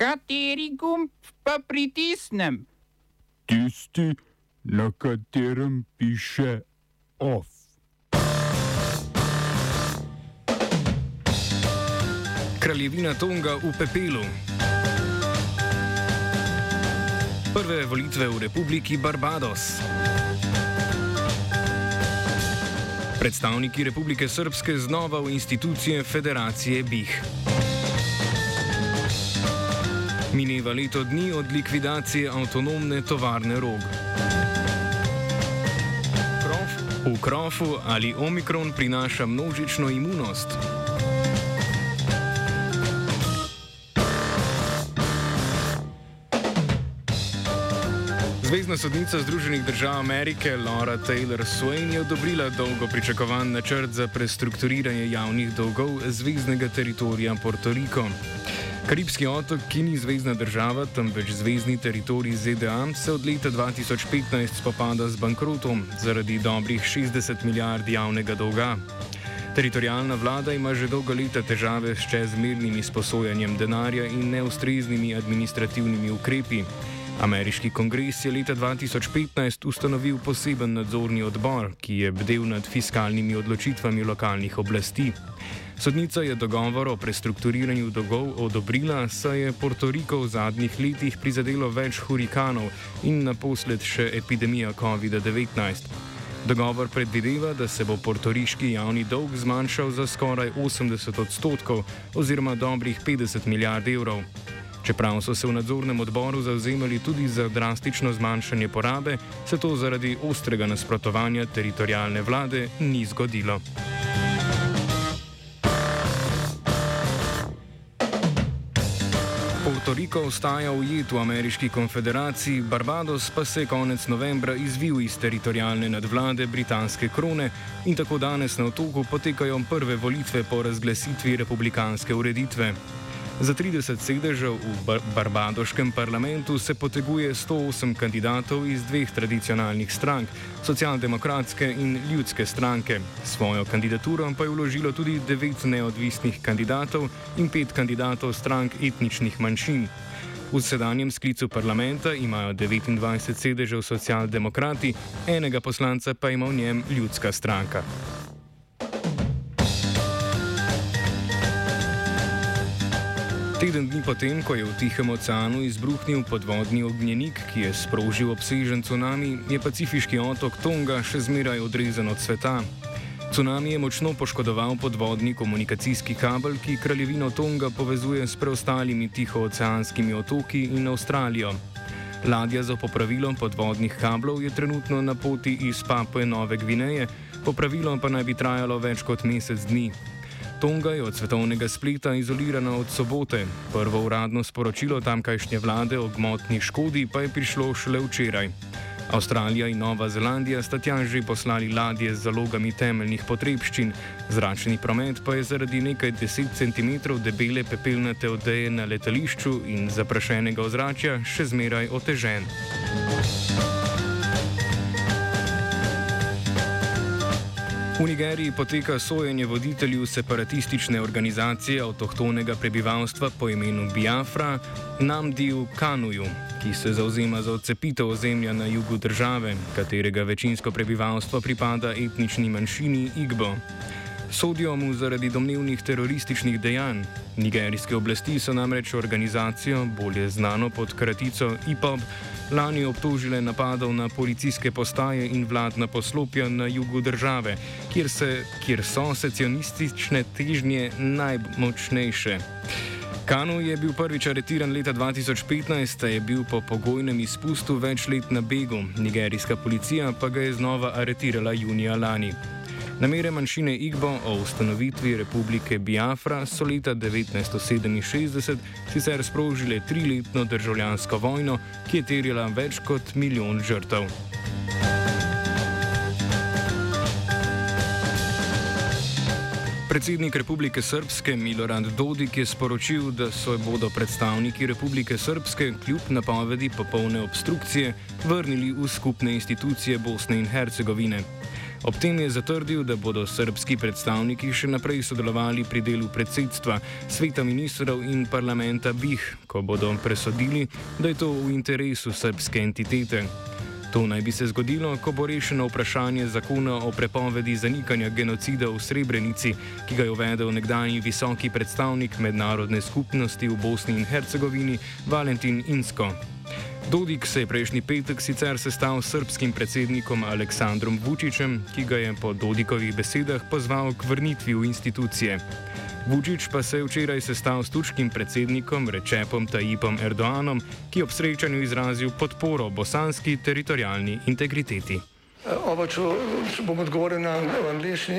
Kateri gumb pa pritisnem? Tisti, na katerem piše OF. Kraljevina Tonga v pepelu. Prve volitve v Republiki Barbados. Predstavniki Republike Srpske znova v institucije Federacije BIH. Mineva leto dni od likvidacije avtonomne tovarne Rog. V krofu ali omikron prinaša množično imunost. Zvezdna sodnica Združenih držav Amerike Laura Taylor Swain je odobrila dolgo pričakovan načrt za prestrukturiranje javnih dolgov zvezdnega teritorija Puerto Rico. Karibski otok, ki ni zvezdna država, temveč zvezdni teritorij ZDA, se od leta 2015 spopada z bankrotom zaradi dobrih 60 milijard javnega dolga. Teritorijalna vlada ima že dolgo leta težave s čezmernim izposojanjem denarja in neustreznimi administrativnimi ukrepi. Ameriški kongres je leta 2015 ustanovil poseben nadzorni odbor, ki je bdel nad fiskalnimi odločitvami lokalnih oblasti. Sodnica je dogovor o prestrukturiranju dolgov odobrila, saj je Puerto Rico v zadnjih letih prizadelo več hurikanov in naposled še epidemija COVID-19. Dogovor predvideva, da se bo portoriški javni dolg zmanjšal za skoraj 80 odstotkov oziroma dobrih 50 milijard evrov. Čeprav so se v nadzornem odboru zauzemali tudi za drastično zmanjšanje porabe, se to zaradi ostrega nasprotovanja teritorijalne vlade ni zgodilo. Puerto Rico ostaja ujet v ameriški konfederaciji, Barbados pa se je konec novembra izvil iz teritorijalne nadvlade britanske krone in tako danes na otoku potekajo prve volitve po razglasitvi republikanske ureditve. Za 30 sedežev v bar barbadoškem parlamentu se poteguje 108 kandidatov iz dveh tradicionalnih strank, socialdemokratske in ljudske stranke. Svojo kandidaturo pa je vložilo tudi devet neodvisnih kandidatov in pet kandidatov strank etničnih manjšin. V sedanjem sklicu parlamenta imajo 29 sedežev socialdemokrati, enega poslanca pa ima v njem ljudska stranka. Teden dni potem, ko je v Tihem oceanu izbruhnil podvodni ognjenik, ki je sprožil obsežen tsunami, je pacifiški otok Tonga še zmeraj odrezan od sveta. Tsunami je močno poškodoval podvodni komunikacijski kabel, ki kraljevino Tonga povezuje s preostalimi tihooceanskimi otoki in Avstralijo. Ladja za popravilo podvodnih kablov je trenutno na poti iz Papue Nove Gvineje, popravilo pa naj bi trajalo več kot mesec dni. Tonga je od svetovnega spleta izolirana od sobote. Prvo uradno sporočilo tamkajšnje vlade o gmotni škodi pa je prišlo šele včeraj. Avstralija in Nova Zelandija sta tja že poslali ladje z zalogami temeljnih potrebščin, zračni promet pa je zaradi nekaj deset centimetrov debele pepelnate odeje na letališču in zaprašenega ozračja še zmeraj otežen. V Nigeriji poteka sojenje voditelju separatistične organizacije avtohtonega prebivalstva po imenu Biafra, Namdiju Kanuju, ki se zauzema za odcepitev ozemlja na jugu države, katerega večinsko prebivalstvo pripada etnični manjšini Igbo. Sodijo mu zaradi domnevnih terorističnih dejanj. Nigerijske oblasti so namreč organizacijo, bolje znano pod kratico IPOB, lani obtožile napadov na policijske postaje in vladna poslopja na jugu države, kjer, se, kjer so secesionistične težnje najmočnejše. Kanu je bil prvič aretiran leta 2015, je bil po pogojnem izpustu več let na begu, nigerijska policija pa ga je znova aretirala junija lani. Namere manjšine Igbo o ustanovitvi republike Biafra so leta 1967 sicer sprožile triletno državljansko vojno, ki je terjala več kot milijon žrtev. Predsednik Republike Srpske Milorad Dodik je sporočil, da se bodo predstavniki Republike Srpske kljub napovedi popolne obstrukcije vrnili v skupne institucije Bosne in Hercegovine. Ob tem je zatrdil, da bodo srpski predstavniki še naprej sodelovali pri delu predsedstva, sveta ministrov in parlamenta BIH, ko bodo presodili, da je to v interesu srpske entitete. To naj bi se zgodilo, ko bo rešeno vprašanje zakona o prepovedi zanikanja genocida v Srebrenici, ki ga je uvedel nekdanji visoki predstavnik mednarodne skupnosti v Bosni in Hercegovini Valentin Insko. Dodik se je prejšnji petek sicer sestal s srpskim predsednikom Aleksandrom Vučićem, ki ga je po Dodikovih besedah pozval k vrnitvi v institucije. Vučić pa se je včeraj sestal s turškim predsednikom Rečepom Tajipom Erdoanom, ki je ob srečanju izrazil podporo bosanski teritorijalni integriteti. Oba, če, bom odgovoril na angliški.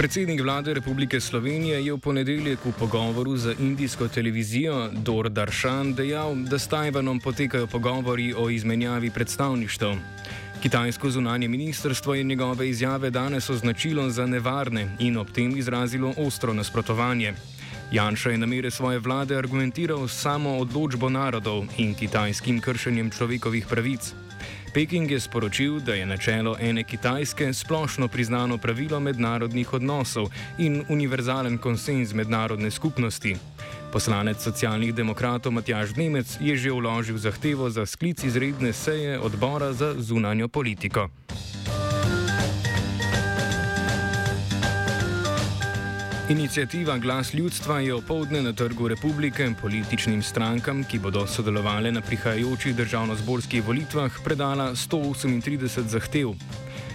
Predsednik vlade Republike Slovenije je v ponedeljek v pogovoru z indijsko televizijo Dor Darshan dejal, da s Tajvanom potekajo pogovori o izmenjavi predstavništev. Kitajsko zunanje ministrstvo je njegove izjave danes označilo za nevarne in ob tem izrazilo ostro nasprotovanje. Janša je namere svoje vlade argumentiral s samo odločbo narodov in kitajskim kršenjem človekovih pravic. Peking je sporočil, da je načelo ene Kitajske splošno priznano pravilo mednarodnih odnosov in univerzalen konsens mednarodne skupnosti. Poslanec socialnih demokratov Matjaž Nemec je že vložil zahtevo za sklic izredne seje odbora za zunanjo politiko. Inicijativa Glas ljudstva je opoldne na Trgu Republike političnim strankam, ki bodo sodelovali na prihajajočih državno-zborskih volitvah, predala 138 zahtev.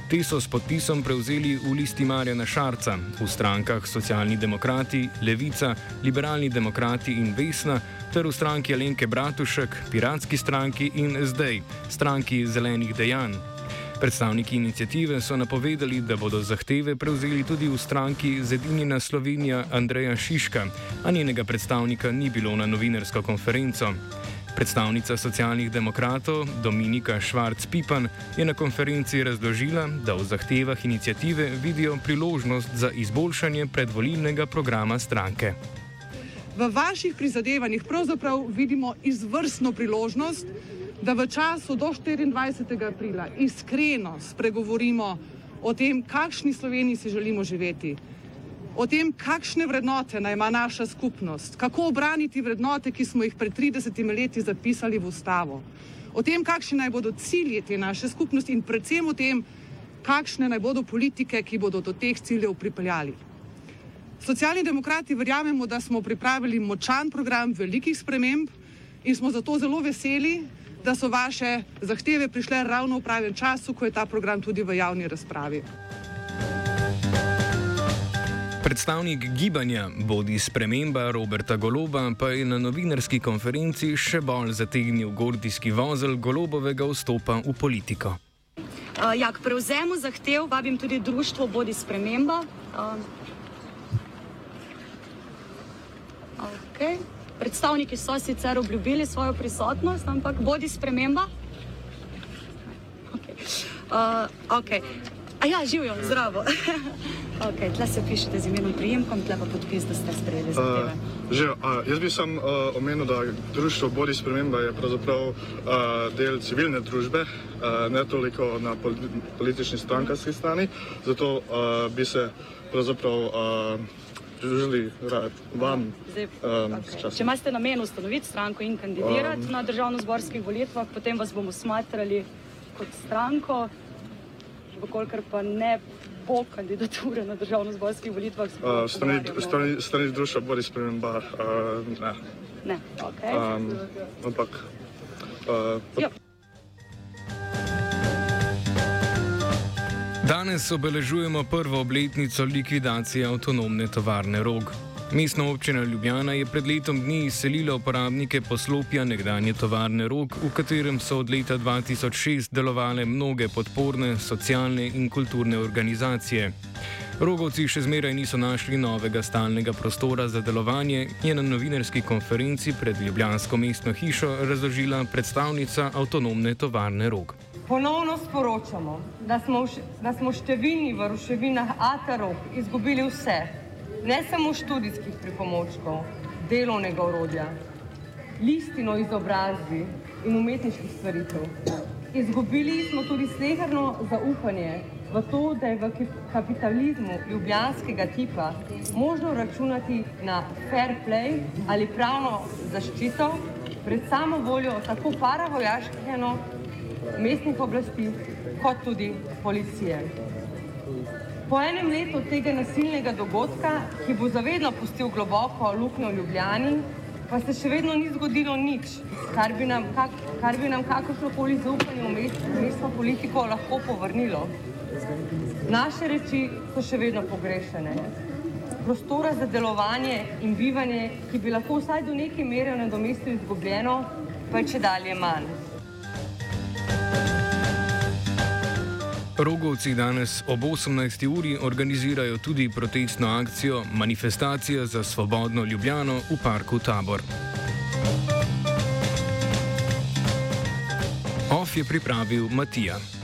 Te so s podpisom prevzeli v listi Marjana Šarca, v strankah Socialni demokrati, Levica, Liberalni demokrati in Vesna, ter v stranki Alenke Bratušek, Piratski stranki in zdaj stranki Zelenih dejanj. Predstavniki inicijative so napovedali, da bodo zahteve prevzeli tudi v stranki Zedinjena Slovenija Andreja Šiška, a njenega predstavnika ni bilo na novinarsko konferenco. Predstavnica socialnih demokratov Dominika Švarc-Pipan je na konferenci razložila, da v zahtevah inicijative vidijo priložnost za izboljšanje predvolilnega programa stranke. v vaših prizadevanjih pravzaprav vidimo izvrstno priložnost, da v času do 24. aprila iskreno spregovorimo o tem, kakšni Sloveniji si želimo živeti, o tem, kakšne vrednote naj ima naša skupnost, kako obraniti vrednote, ki smo jih pred 30 leti zapisali v ustavo, o tem, kakšni naj bodo cilji te naše skupnosti in predvsem o tem, kakšne naj bodo politike, ki bodo do teh ciljev pripeljali. Socialni demokrati verjamemo, da smo pripravili močan program velikih sprememb in smo zato zelo veseli, da so vaše zahteve prišle ravno v pravem času, ko je ta program tudi v javni razpravi. Predstavnik gibanja Bodi sprememba Roberta Goloba pa je na novinarski konferenci še bolj zategnil gordijski vozel Golobovega vstopa v politiko. Uh, ja, k prevzemu zahtev vabim tudi društvo Bodi sprememba. Uh, okay. Predstavniki so sicer obljubili svojo prisotnost, ampak bodi sprememba. Okay. Uh, okay. A ja, živijo, zdravo. okay, tle se pišete z imenom, prijemkom, tle pa podpis, da ste sprejeli zahteve. Uh, že, uh, jaz bi sam uh, omenil, da društvo Bodi sprememba je pravzaprav uh, del civilne družbe, uh, ne toliko na pol politični strankarski strani, zato uh, bi se pravzaprav uh, pridružili rad vam. Zdaj, Um, okay. Če imate namen ustanoviti stranko in kandidirati um, na državno-zborskih volitvah, potem vas bomo smatrali kot stranko, vkolikor pa ne bo kandidature na državno-zborskih volitvah. uh, strani, strani, strani društva Bodi sprememba, uh, ne. Ne, okay. Um, ampak. Uh, Danes obeležujemo prvo obletnico likvidacije avtonomne tovarne Rog. Mestna občina Ljubljana je pred letom dni izselila uporabnike poslopja nekdanje tovarne Rog, v katerem so od leta 2006 delovale mnoge podporne socialne in kulturne organizacije. Rogovci še zmeraj niso našli novega stalnega prostora za delovanje, je na novinarski konferenci pred Ljubljansko mestno hišo razložila predstavnica avtonomne tovarne Rog. Ponovno sporočamo, da smo, da smo številni v ruševinah Atarok izgubili vse, ne samo študijskih pripomočkov, delovnega orodja, listino izobrazbi in umetniških stvaritev. Izgubili smo tudi sleherno zaupanje v to, da je v kapitalizmu ljubljanskega tipa možno računati na fair play ali pravno zaščito pred samo voljo tako paravojaških enot, mestnih oblasti, kot tudi policije. Po enem letu tega nasilnega dogodka, ki bo zavedno pustil globoko luknjo v Ljubljani, pa se še vedno ni zgodilo nič, kar bi nam, kak, kar bi nam kakršnokoli zaupanje v mestno politiko lahko povrnilo. Naše reči so še vedno pogrešene. Prostora za delovanje in bivanje, ki bi lahko vsaj do neke mere nadomestil izgubljeno, pa je če dalje manj. Rogovci danes ob 18. uri organizirajo tudi protestno akcijo Manifestacija za svobodno Ljubljano v parku Tabor. OF je pripravil Matija.